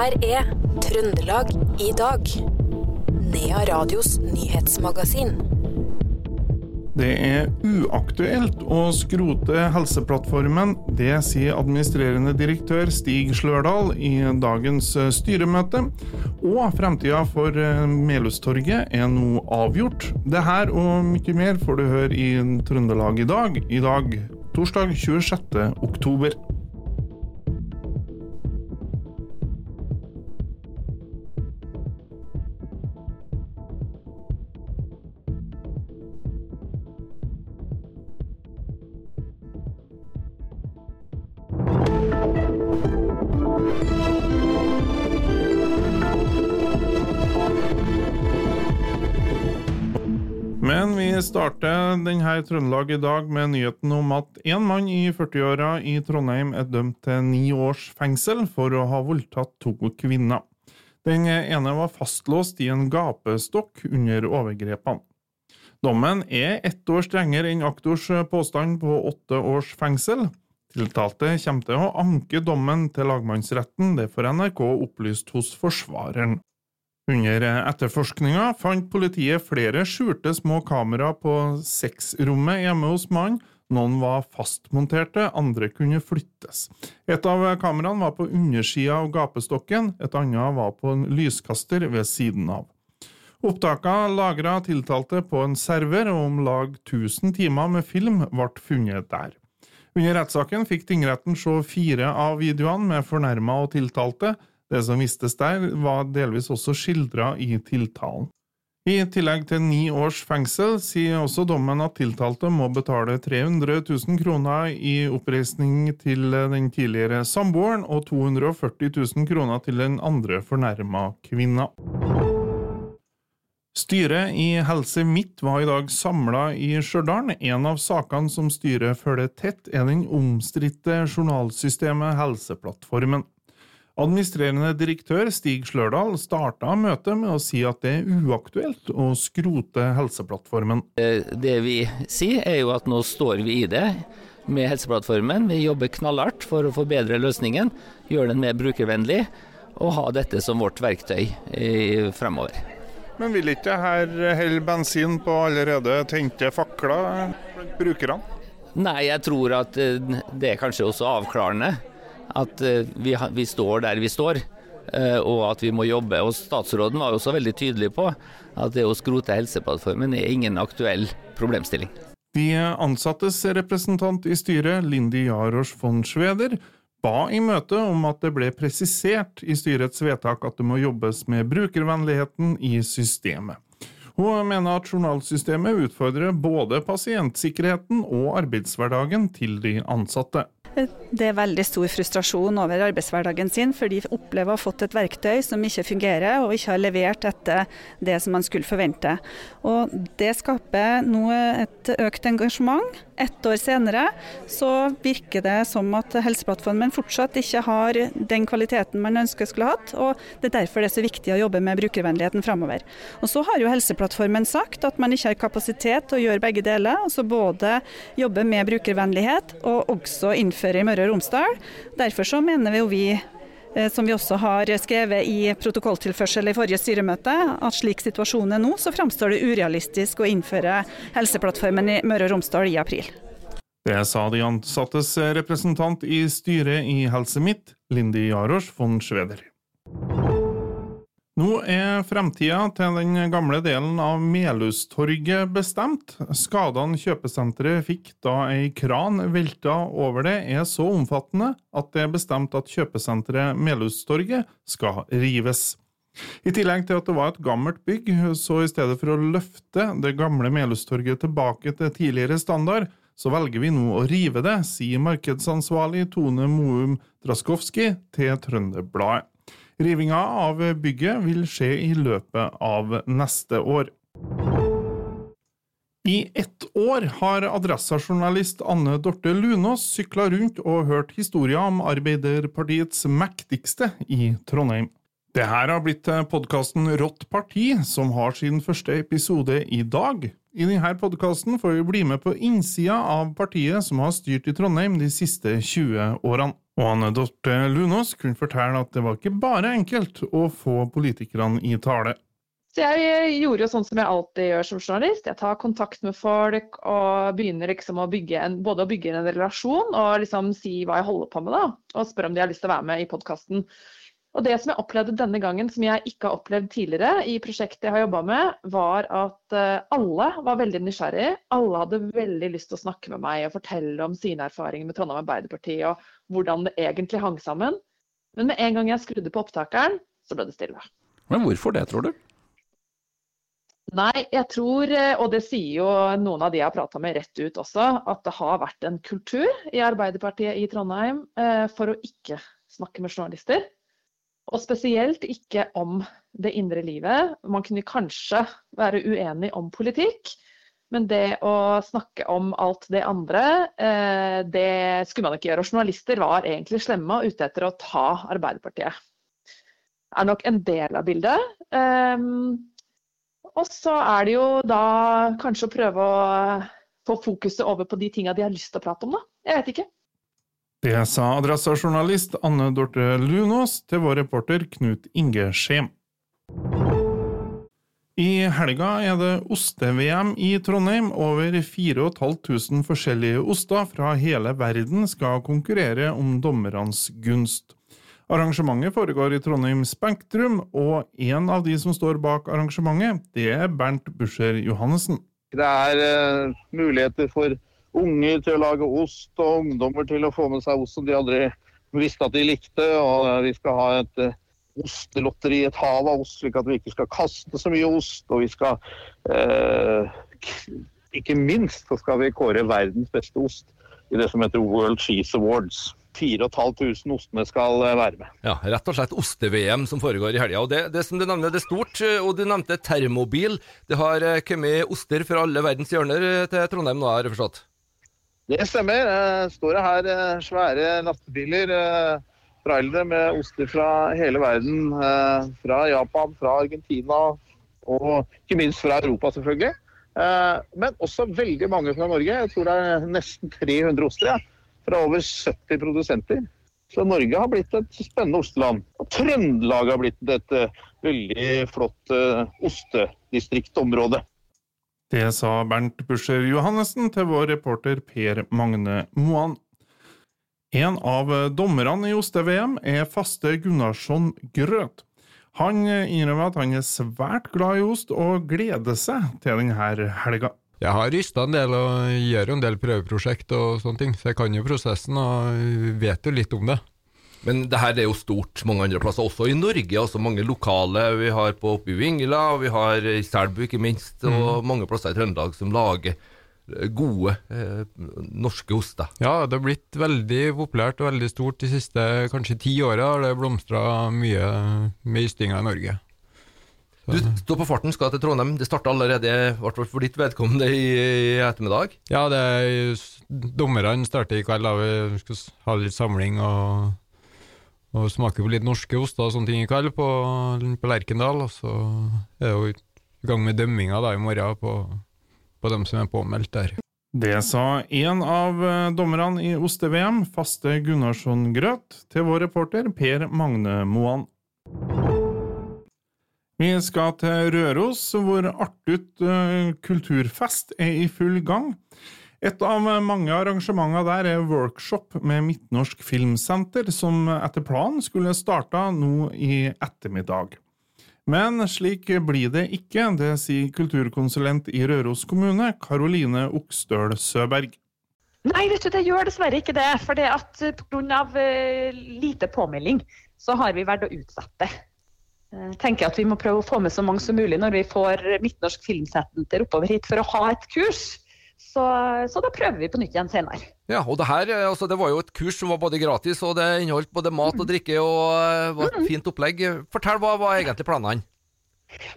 her er Trøndelag i dag. Nea Radios nyhetsmagasin. Det er uaktuelt å skrote Helseplattformen. Det sier administrerende direktør Stig Slørdal i dagens styremøte. Og fremtida for Melhustorget er nå avgjort. Det her og mye mer får du høre i Trøndelag i dag. I dag, torsdag 26. oktober. Starter denne Trøndelag i dag med nyheten om at en mann i 40-åra i Trondheim er dømt til ni års fengsel for å ha voldtatt to kvinner. Den ene var fastlåst i en gapestokk under overgrepene. Dommen er ett år strengere enn aktors påstand på åtte års fengsel. Tiltalte kommer til å anke dommen til lagmannsretten, det får NRK opplyst hos forsvareren. Under etterforskninga fant politiet flere skjulte små kamera på sexrommet hjemme hos mannen. Noen var fastmonterte, andre kunne flyttes. Et av kameraene var på undersida av gapestokken, et annet var på en lyskaster ved siden av. Opptakene lagra tiltalte på en server, og om lag 1000 timer med film ble funnet der. Under rettssaken fikk tingretten se fire av videoene med fornærma og tiltalte, det som vistes der, var delvis også skildra i tiltalen. I tillegg til ni års fengsel sier også dommen at tiltalte må betale 300 000 kroner i oppreisning til den tidligere samboeren og 240 000 kroner til den andre fornærma kvinna. Styret i Helse Midt var i dag samla i Stjørdal. En av sakene som styret følger tett, er den omstridte journalsystemet Helseplattformen. Administrerende direktør Stig Slørdal starta møtet med å si at det er uaktuelt å skrote Helseplattformen. Det vi sier er jo at nå står vi i det med Helseplattformen. Vi jobber knallhardt for å forbedre løsningen, gjøre den mer brukervennlig og ha dette som vårt verktøy fremover. Men vil ikke dette helle bensin på allerede tente fakler blant brukerne? Nei, jeg tror at det er kanskje også avklarende at vi, vi, står der vi står, og at vi må jobbe. Og Statsråden var jo også veldig tydelig på at det å skrote Helseplattformen er ingen aktuell problemstilling. De ansattes representant i styret, Lindy Jaros von Schweder, ba i møtet om at det ble presisert i styrets vedtak at det må jobbes med brukervennligheten i systemet. Hun mener at journalsystemet utfordrer både pasientsikkerheten og arbeidshverdagen til de ansatte. Det er veldig stor frustrasjon over arbeidshverdagen sin, for de opplever å ha fått et verktøy som ikke fungerer og ikke har levert etter det som man skulle forvente. Og Det skaper nå et økt engasjement. Ett år senere så virker det som at Helseplattformen fortsatt ikke har den kvaliteten man ønsker skulle hatt, og det er derfor det er så viktig å jobbe med brukervennligheten framover. Og så har jo Helseplattformen sagt at man ikke har kapasitet til å gjøre begge deler, altså både jobbe med brukervennlighet og også innføre i Møre og Romsdal. Derfor så mener vi jo vi som vi også har skrevet i protokolltilførsel i forrige styremøte, at slik situasjonen er nå, så framstår det urealistisk å innføre Helseplattformen i Møre og Romsdal i april. Det sa de ansattes representant i styret i Helse Midt, Lindy Jarosz von Schweder. Nå er fremtida til den gamle delen av Melhustorget bestemt. Skadene kjøpesenteret fikk da ei kran velta over det, er så omfattende at det er bestemt at kjøpesenteret Melhustorget skal rives. I tillegg til at det var et gammelt bygg, så i stedet for å løfte det gamle Melhustorget tilbake til tidligere standard, så velger vi nå å rive det, sier markedsansvarlig Tone Moum Draskowski til Trønderbladet. Rivinga av bygget vil skje i løpet av neste år. I ett år har Adressa-journalist Anne Dorte Lunås sykla rundt og hørt historier om Arbeiderpartiets mektigste i Trondheim. Det her har blitt podkasten Rått parti, som har sin første episode i dag. I denne podkasten får vi bli med på innsida av partiet som har styrt i Trondheim de siste 20 årene. Og Anne Dorte Lunås kunne fortelle at det var ikke bare enkelt å få politikerne i tale. Så jeg gjorde jo sånn som jeg alltid gjør som journalist. Jeg tar kontakt med folk og begynner liksom å bygge en, både å bygge en relasjon og liksom si hva jeg holder på med, da. Og spør om de har lyst til å være med i podkasten. Og det som jeg opplevde denne gangen, som jeg ikke har opplevd tidligere i prosjektet jeg har jobba med, var at eh, alle var veldig nysgjerrig. Alle hadde veldig lyst til å snakke med meg og fortelle om sine erfaringer med Trondheim Arbeiderparti og hvordan det egentlig hang sammen. Men med en gang jeg skrudde på opptakeren, så ble det stille. Men hvorfor det, tror du? Nei, jeg tror, eh, og det sier jo noen av de jeg har prata med rett ut også, at det har vært en kultur i Arbeiderpartiet i Trondheim eh, for å ikke snakke med journalister. Og spesielt ikke om det indre livet. Man kunne kanskje være uenig om politikk, men det å snakke om alt det andre, eh, det skulle man ikke gjøre. Og journalister var egentlig slemme og ute etter å ta Arbeiderpartiet. Det er nok en del av bildet. Um, og så er det jo da kanskje å prøve å få fokuset over på de tinga de har lyst til å prate om, da. Jeg vet ikke. Det sa Adressa-journalist Anne Dorte Lunås til vår reporter Knut Inge Skjem. I helga er det oste-VM i Trondheim. Over 4500 forskjellige oster fra hele verden skal konkurrere om dommernes gunst. Arrangementet foregår i Trondheim Spektrum, og en av de som står bak arrangementet, det er Bernt Buscher Johannessen. Det er uh, muligheter for unger til å lage ost, og ungdommer til å få med seg ost som de aldri visste at de likte. Og vi skal ha et uh, ostelotteri, et hav av ost, slik at vi ikke skal kaste så mye ost. Og vi skal Ikke minst så skal vi kåre verdens beste ost i det som heter World Cheese Awards. 4500 ostene skal eh, være med. Ja, Rett og slett oste-VM som foregår i helga. Det, det, som du nevner, det er stort. Eh, og du nevnte Termobil. Det har eh, kommet oster fra alle verdens hjørner til Trondheim nå, har jeg forstått? Det stemmer. Står det her svære lastebiler, trailere med oster fra hele verden. Fra Japan, fra Argentina og ikke minst fra Europa, selvfølgelig. Men også veldig mange fra Norge. Jeg tror det er nesten 300 oster. Ja fra over 70 produsenter. Så Norge har blitt et spennende osteland. Og Trøndelag har blitt et veldig flott ostedistriktområde. Det sa Bernt Buscher Johannessen til vår reporter Per Magne Moan. En av dommerne i oste-VM er faste Gunnarsson Grøt. Han innrømmer at han er svært glad i ost, og gleder seg til denne helga. Jeg har rysta en del og gjør en del prøveprosjekt og sånne ting, så jeg kan jo prosessen og vet jo litt om det. Men det her er jo stort mange andre plasser, også i Norge. altså Mange lokale vi har på oppe i Vingla, vi har i Selbu ikke minst, og mm. mange plasser i Trøndelag som lager eh, gode eh, norske oster. Ja, det har blitt veldig populært og veldig stort de siste kanskje ti åra. Har det blomstra mye med ystinga i Norge. Du står på farten, skal til Trondheim. Det starta allerede, for ditt vedkommende, i, i ettermiddag? Ja, det er, dommerne starter i kveld. Da. Vi skal ha litt samling og, og smake på litt norske oster og sånne ting i kveld på, på Lerkendal. Og så er det jo i gang med dømminga da, i morgen på, på dem som er påmeldt der. Det sa en av eh, dommerne i oste-VM, faste Gunnarsson Grøt, til vår reporter Per Magne Moan. Vi skal til Røros, hvor Artut uh, kulturfest er i full gang. Et av mange arrangementer der er workshop med Midtnorsk Filmsenter, som etter planen skulle starta nå i ettermiddag. Men slik blir det ikke, det sier kulturkonsulent i Røros kommune, Karoline Okstøl Søberg. Nei, vet du, det gjør dessverre ikke det. For det at pga. Uh, eh, lite påmelding, så har vi valgt å utsette Eh, tenker at vi må prøve å få med så mange som mulig når vi får Midtnorsk Filmsenter oppover hit for å ha et kurs. Så, så, da prøver vi på nytt igjen senere. Ja, og det her, eh, altså, det var jo et kurs som var både gratis, og det inneholdt både mat og drikke og eh, var et mm. fint opplegg. Fortell, hva var egentlig planene?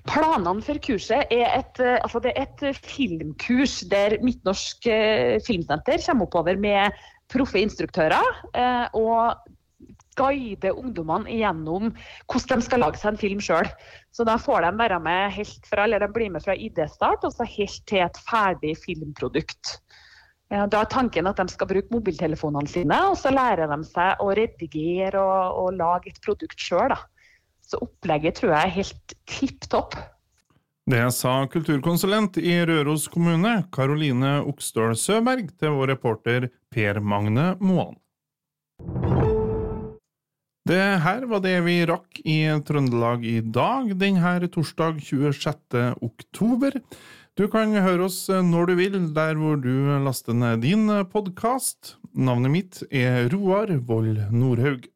Planene for kurset er et, altså det er et filmkurs der Midtnorsk Filmsenter kommer oppover med proffe instruktører. Og guide ungdommene igjennom hvordan de skal lage seg en film sjøl. Så da får de være med helt fra, eller de blir med fra idéstart og så helt til et ferdig filmprodukt. Da er tanken at de skal bruke mobiltelefonene sine, og så lærer de seg å redigere og, og lage et produkt sjøl. Så opplegget tror jeg er helt tipp topp. Det sa kulturkonsulent i Røros kommune, Karoline Oksdøl Søberg, til vår reporter Per Magne Moan. Det her var det vi rakk i Trøndelag i dag, denne torsdag 26. oktober. Du kan høre oss når du vil, der hvor du laster ned din podkast. Navnet mitt er Roar Vold Nordhaug.